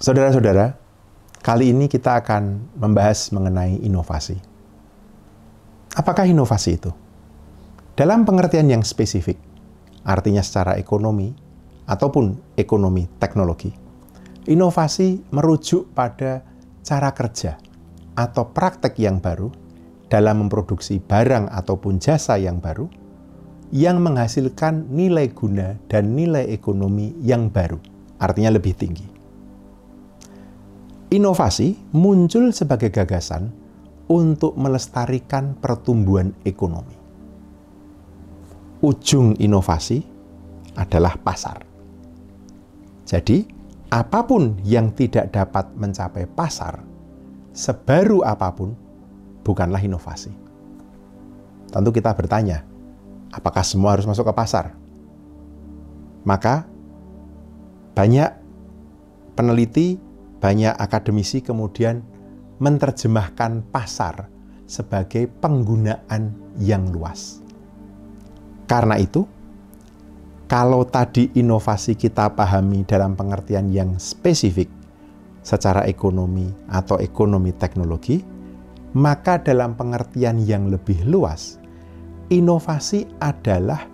Saudara-saudara, kali ini kita akan membahas mengenai inovasi. Apakah inovasi itu? Dalam pengertian yang spesifik, artinya secara ekonomi ataupun ekonomi teknologi, inovasi merujuk pada cara kerja atau praktek yang baru dalam memproduksi barang ataupun jasa yang baru yang menghasilkan nilai guna dan nilai ekonomi yang baru, artinya lebih tinggi. Inovasi muncul sebagai gagasan untuk melestarikan pertumbuhan ekonomi. Ujung inovasi adalah pasar. Jadi, apa pun yang tidak dapat mencapai pasar, sebaru apa pun, bukanlah inovasi. Tentu kita bertanya, apakah semua harus masuk ke pasar? Maka, banyak peneliti banyak akademisi kemudian menerjemahkan pasar sebagai penggunaan yang luas. Karena itu, kalau tadi inovasi kita pahami dalam pengertian yang spesifik secara ekonomi atau ekonomi teknologi, maka dalam pengertian yang lebih luas, inovasi adalah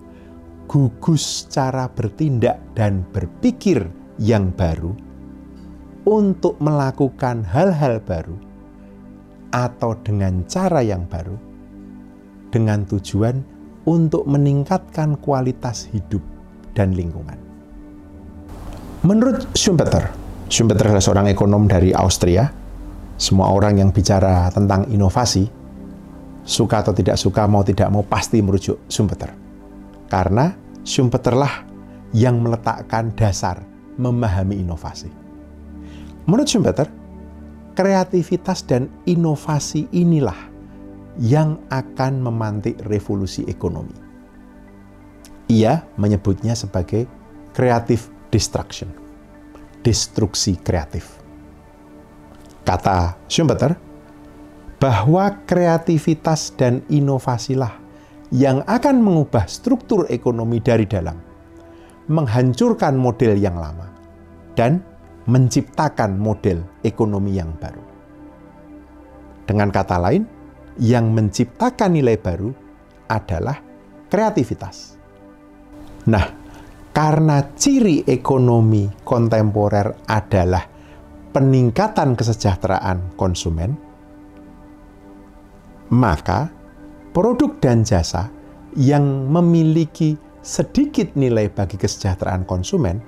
gugus cara bertindak dan berpikir yang baru untuk melakukan hal-hal baru atau dengan cara yang baru dengan tujuan untuk meningkatkan kualitas hidup dan lingkungan. Menurut Schumpeter, Schumpeter adalah seorang ekonom dari Austria. Semua orang yang bicara tentang inovasi, suka atau tidak suka, mau tidak mau pasti merujuk Schumpeter. Karena Schumpeterlah yang meletakkan dasar memahami inovasi. Menurut Schumpeter, kreativitas dan inovasi inilah yang akan memantik revolusi ekonomi. Ia menyebutnya sebagai creative destruction, destruksi kreatif. Kata Schumpeter, bahwa kreativitas dan inovasilah yang akan mengubah struktur ekonomi dari dalam, menghancurkan model yang lama, dan menciptakan model ekonomi yang baru. Dengan kata lain, yang menciptakan nilai baru adalah kreativitas. Nah, karena ciri ekonomi kontemporer adalah peningkatan kesejahteraan konsumen, maka produk dan jasa yang memiliki sedikit nilai bagi kesejahteraan konsumen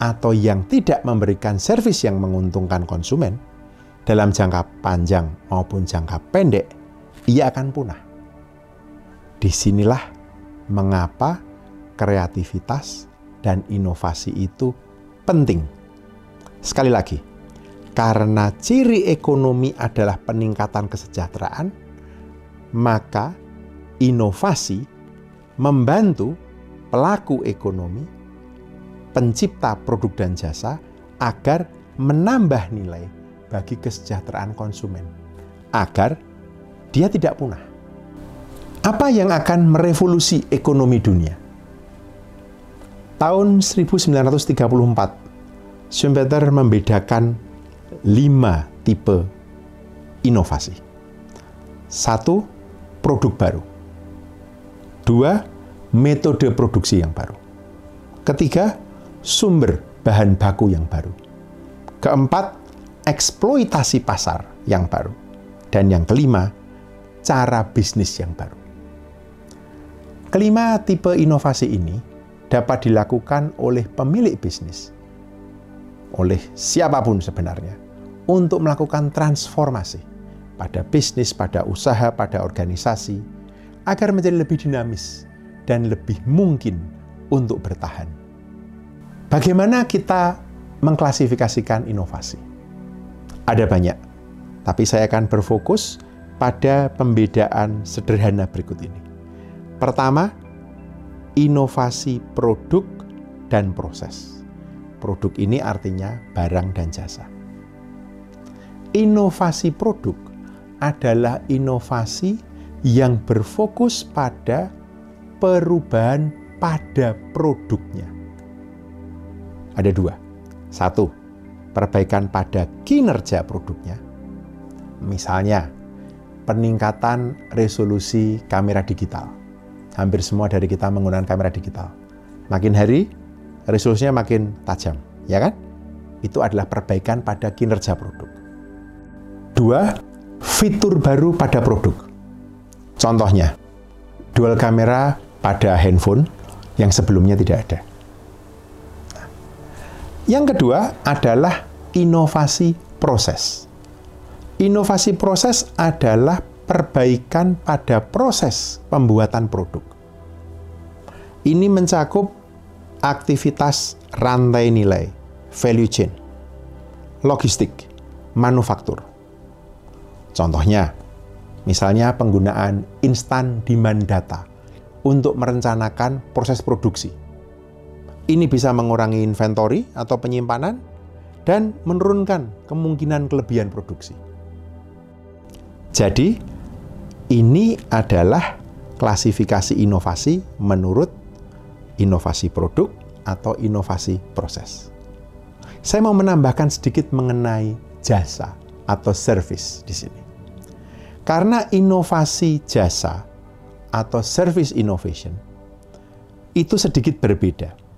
atau yang tidak memberikan servis yang menguntungkan konsumen dalam jangka panjang maupun jangka pendek, ia akan punah. Di sinilah mengapa kreativitas dan inovasi itu penting. Sekali lagi, karena ciri ekonomi adalah peningkatan kesejahteraan, maka inovasi membantu pelaku ekonomi pencipta produk dan jasa agar menambah nilai bagi kesejahteraan konsumen, agar dia tidak punah. Apa yang akan merevolusi ekonomi dunia? Tahun 1934, Schumpeter membedakan lima tipe inovasi. Satu, produk baru. Dua, metode produksi yang baru. Ketiga, sumber bahan baku yang baru. Keempat, eksploitasi pasar yang baru. Dan yang kelima, cara bisnis yang baru. Kelima tipe inovasi ini dapat dilakukan oleh pemilik bisnis, oleh siapa pun sebenarnya, untuk melakukan transformasi pada bisnis, pada usaha, pada organisasi, agar menjadi lebih dinamis dan lebih mungkin untuk bertahan. Bagaimana kita mengklasifikasikan inovasi? Ada banyak, tapi saya akan berfokus pada pembedaan sederhana berikut ini. Pertama, inovasi produk dan proses. Produk ini artinya barang dan jasa. Inovasi produk adalah inovasi yang berfokus pada perubahan pada produknya. Ada dua. Satu, perbaikan pada kinerja produknya. Misalnya, peningkatan resolusi kamera digital. Hampir semua dari kita menggunakan kamera digital. Makin hari, resolusinya makin tajam, ya kan? Itu adalah perbaikan pada kinerja produk. Dua, fitur baru pada produk. Contohnya, dual kamera pada handphone yang sebelumnya tidak ada. Yang kedua adalah inovasi proses. Inovasi proses adalah perbaikan pada proses pembuatan produk. Ini mencakup aktivitas rantai nilai, value chain, logistik, manufaktur. Contohnya, misalnya penggunaan instant demand data untuk merencanakan proses produksi. Ini bisa mengurangi inventory atau penyimpanan dan menurunkan kemungkinan kelebihan produksi. Jadi, ini adalah klasifikasi inovasi menurut inovasi produk atau inovasi proses. Saya mau menambahkan sedikit mengenai jasa atau service di sini. Karena inovasi jasa atau service innovation itu sedikit berbeda.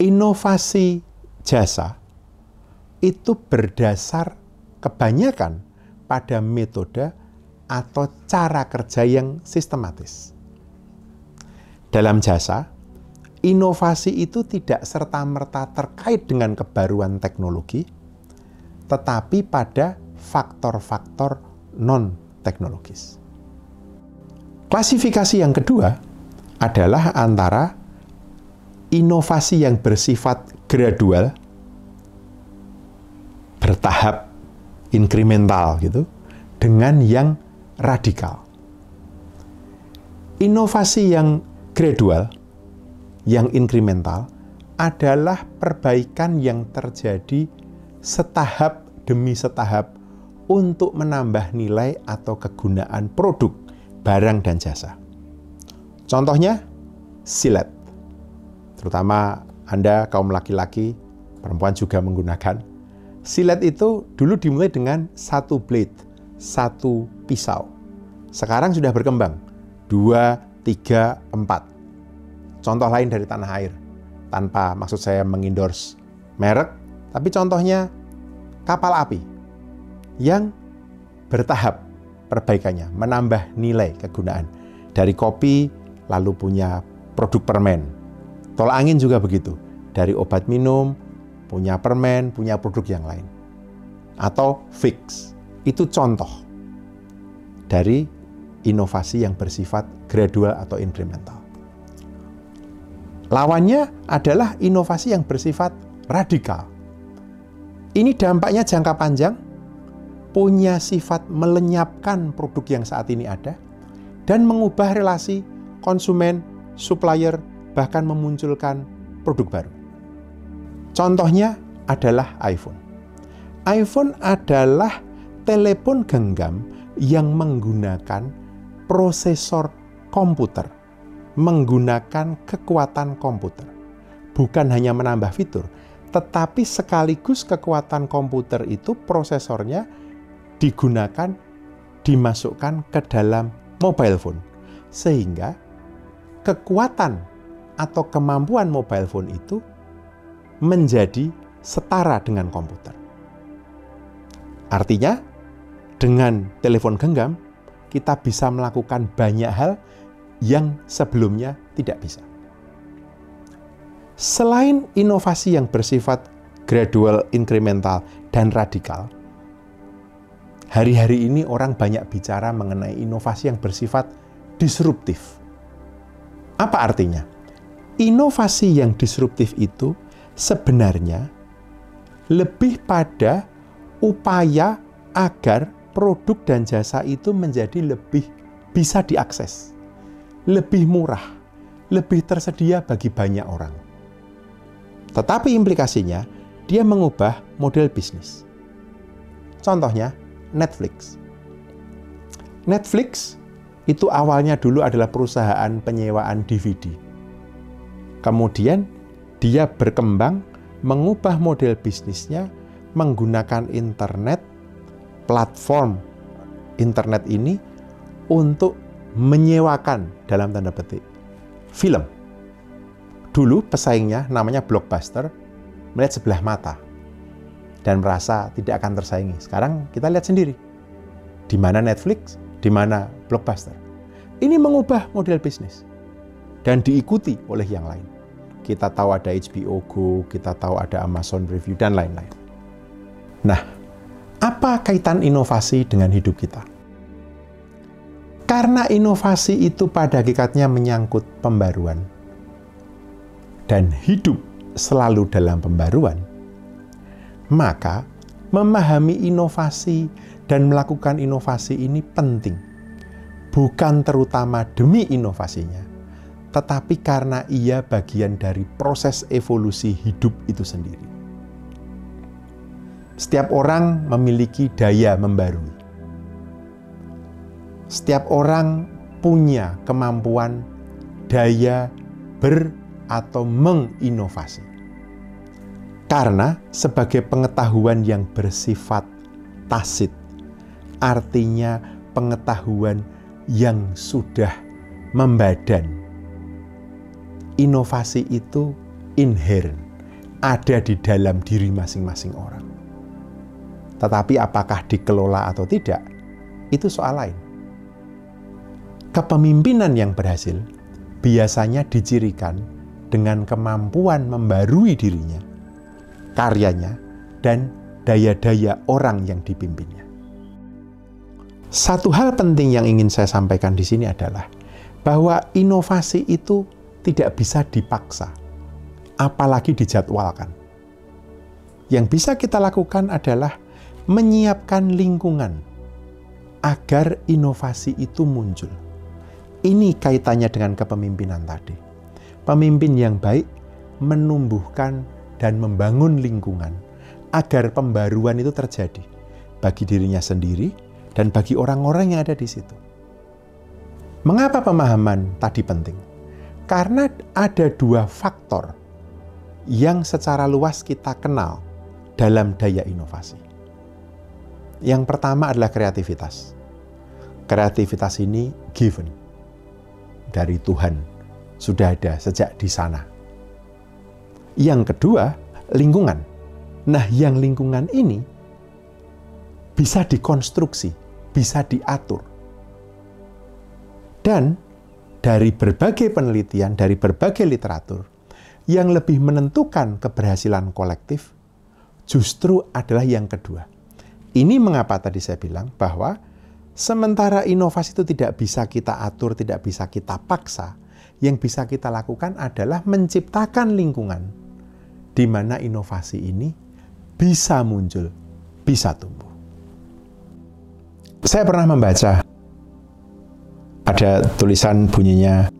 Inovasi jasa itu berdasar kebanyakan pada metode atau cara kerja yang sistematis. Dalam jasa, inovasi itu tidak serta-merta terkait dengan kebaruan teknologi, tetapi pada faktor-faktor non-teknologis. Klasifikasi yang kedua adalah antara inovasi yang bersifat gradual, bertahap, inkremental gitu, dengan yang radikal. Inovasi yang gradual, yang inkremental, adalah perbaikan yang terjadi setahap demi setahap untuk menambah nilai atau kegunaan produk barang dan jasa. Contohnya, silet. Terutama Anda kaum laki-laki, perempuan juga menggunakan. Silet itu dulu dimulai dengan satu blade, satu pisau. Sekarang sudah berkembang, dua, tiga, empat. Contoh lain dari tanah air, tanpa maksud saya mengindors merek, tapi contohnya kapal api yang bertahap perbaikannya, menambah nilai kegunaan. Dari kopi, lalu punya produk permen. Tol angin juga begitu. Dari obat minum, punya permen, punya produk yang lain. Atau fix. Itu contoh dari inovasi yang bersifat gradual atau incremental. Lawannya adalah inovasi yang bersifat radikal. Ini dampaknya jangka panjang, punya sifat melenyapkan produk yang saat ini ada dan mengubah relasi konsumen, supplier, bahkan memunculkan produk baru. Contohnya adalah iPhone. iPhone adalah telepon genggam yang menggunakan prosesor komputer, menggunakan kekuatan komputer. Bukan hanya menambah fitur, tetapi sekaligus kekuatan komputer itu prosesornya digunakan, dimasukkan ke dalam mobile phone. Sehingga kekuatan atau kemampuan mobile phone itu menjadi setara dengan komputer. Artinya, dengan telepon genggam, kita bisa melakukan banyak hal yang sebelumnya tidak bisa. Selain inovasi yang bersifat gradual, incremental, dan radikal, Hari-hari ini orang banyak bicara mengenai inovasi yang bersifat disruptif. Apa artinya? Inovasi yang disruptif itu sebenarnya lebih pada upaya agar produk dan jasa itu menjadi lebih bisa diakses, lebih murah, lebih tersedia bagi banyak orang. Tetapi implikasinya, dia mengubah model bisnis. Contohnya, Netflix. Netflix itu awalnya dulu adalah perusahaan penyewaan DVD. Kemudian dia berkembang mengubah model bisnisnya menggunakan internet, platform internet ini untuk menyewakan dalam tanda petik film. Dulu pesaingnya namanya Blockbuster melihat sebelah mata dan merasa tidak akan tersaingi. Sekarang kita lihat sendiri di mana Netflix, di mana Blockbuster. Ini mengubah model bisnis dan diikuti oleh yang lain. Kita tahu ada HBO Go, kita tahu ada Amazon Review dan lain-lain. Nah, apa kaitan inovasi dengan hidup kita? Karena inovasi itu pada hakikatnya menyangkut pembaruan. Dan hidup selalu dalam pembaruan. Maka memahami inovasi dan melakukan inovasi ini penting. Bukan terutama demi inovasinya, tetapi karena ia bagian dari proses evolusi hidup itu sendiri. Setiap orang memiliki daya membarui setiap orang punya kemampuan daya ber atau menginovasi. Karena sebagai pengetahuan yang bersifat tasit, artinya pengetahuan yang sudah membadan. Inovasi itu inherent, ada di dalam diri masing-masing orang. Tetapi apakah dikelola atau tidak, itu soal lain Kepemimpinan yang berhasil biasanya dicirikan dengan kemampuan membarui dirinya, karyanya, dan daya-daya orang yang dipimpinnya. Satu hal penting yang ingin saya sampaikan di sini adalah bahwa inovasi itu tidak bisa dipaksa, apalagi dijadwalkan. Yang bisa kita lakukan adalah menyiapkan lingkungan agar inovasi itu muncul ini kaitannya dengan kepemimpinan tadi. Pemimpin yang baik menumbuhkan dan membangun lingkungan agar pembaruan itu terjadi bagi dirinya sendiri dan bagi orang-orang yang ada di situ. Mengapa pemahaman tadi penting? Karena ada dua faktor yang secara luas kita kenal dalam daya inovasi. Yang pertama adalah kreativitas. Kreativitas ini given dari Tuhan sudah ada sejak di sana. Yang kedua, lingkungan. Nah, yang lingkungan ini bisa dikonstruksi, bisa diatur. Dan dari berbagai penelitian, dari berbagai literatur, yang lebih menentukan keberhasilan kolektif justru adalah yang kedua. Ini mengapa tadi saya bilang bahwa Sementara inovasi itu tidak bisa kita atur, tidak bisa kita paksa, yang bisa kita lakukan adalah menciptakan lingkungan di mana inovasi ini bisa muncul, bisa tumbuh. Saya pernah membaca ada tulisan bunyinya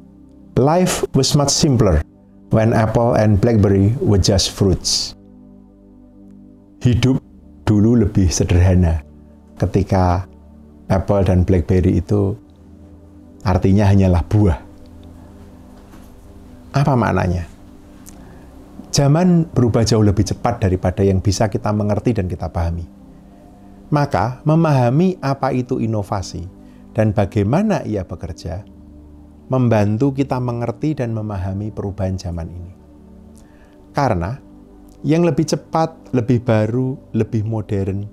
Life was much simpler when apple and blackberry were just fruits. Hidup dulu lebih sederhana ketika Apple dan BlackBerry itu artinya hanyalah buah. Apa maknanya? Zaman berubah jauh lebih cepat daripada yang bisa kita mengerti dan kita pahami. Maka, memahami apa itu inovasi dan bagaimana ia bekerja, membantu kita mengerti dan memahami perubahan zaman ini. Karena yang lebih cepat, lebih baru, lebih modern,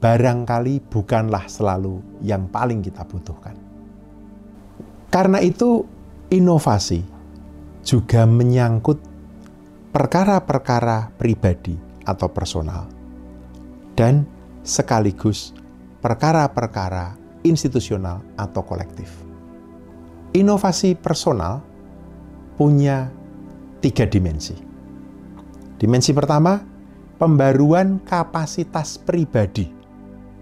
barangkali bukanlah selalu yang paling kita butuhkan. Karena itu, inovasi juga menyangkut perkara-perkara pribadi atau personal, dan sekaligus perkara-perkara institusional atau kolektif. Inovasi personal punya tiga dimensi. Dimensi pertama, pembaruan kapasitas pribadi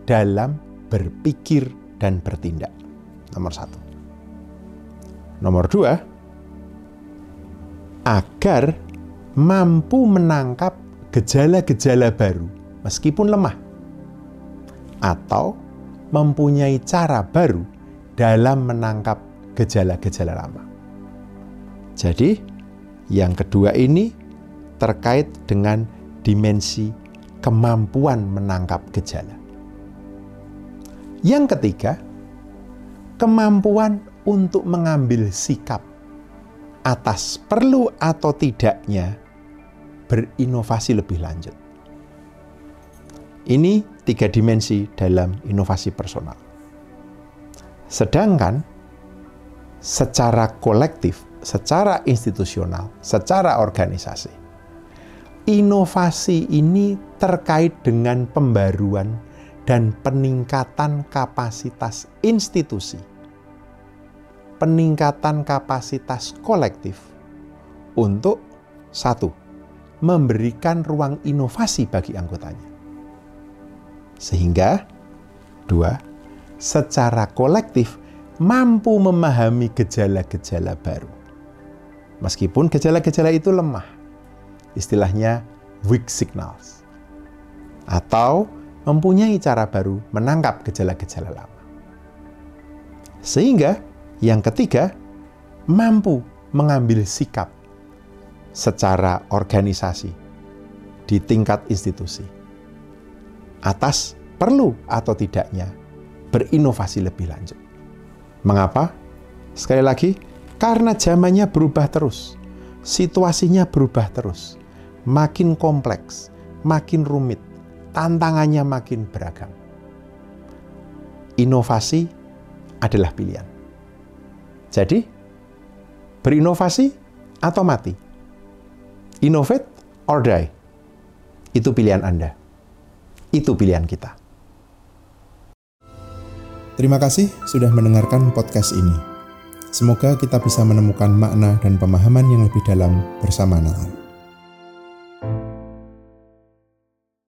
dalam berpikir dan bertindak. Nomor satu. Nomor dua, agar mampu menangkap gejala-gejala baru meskipun lemah atau mempunyai cara baru dalam menangkap gejala-gejala lama. Jadi, yang kedua ini terkait dengan dimensi kemampuan menangkap gejala. Yang ketiga, kemampuan untuk mengambil sikap atas perlu atau tidaknya berinovasi lebih lanjut. Ini tiga dimensi dalam inovasi personal. Sedangkan secara kolektif, secara institusional, secara organisasi, inovasi ini terkait dengan pembaruan dan peningkatan kapasitas institusi, peningkatan kapasitas kolektif untuk satu, memberikan ruang inovasi bagi anggotanya. Sehingga dua, secara kolektif mampu memahami gejala-gejala baru. Meskipun gejala-gejala itu lemah, istilahnya weak signals. Atau mempunyai cara baru menangkap gejala-gejala lama. Sehingga yang ketiga, mampu mengambil sikap secara organisasi di tingkat institusi atas perlu atau tidaknya berinovasi lebih lanjut. Mengapa? Sekali lagi, karena zamannya berubah terus, situasinya berubah terus, makin kompleks, makin rumit, tantangannya makin beragam. Inovasi adalah pilihan. Jadi, berinovasi atau mati? Innovate or die? Itu pilihan Anda. Itu pilihan kita. Terima kasih sudah mendengarkan podcast ini. Semoga kita bisa menemukan makna dan pemahaman yang lebih dalam bersama Natal.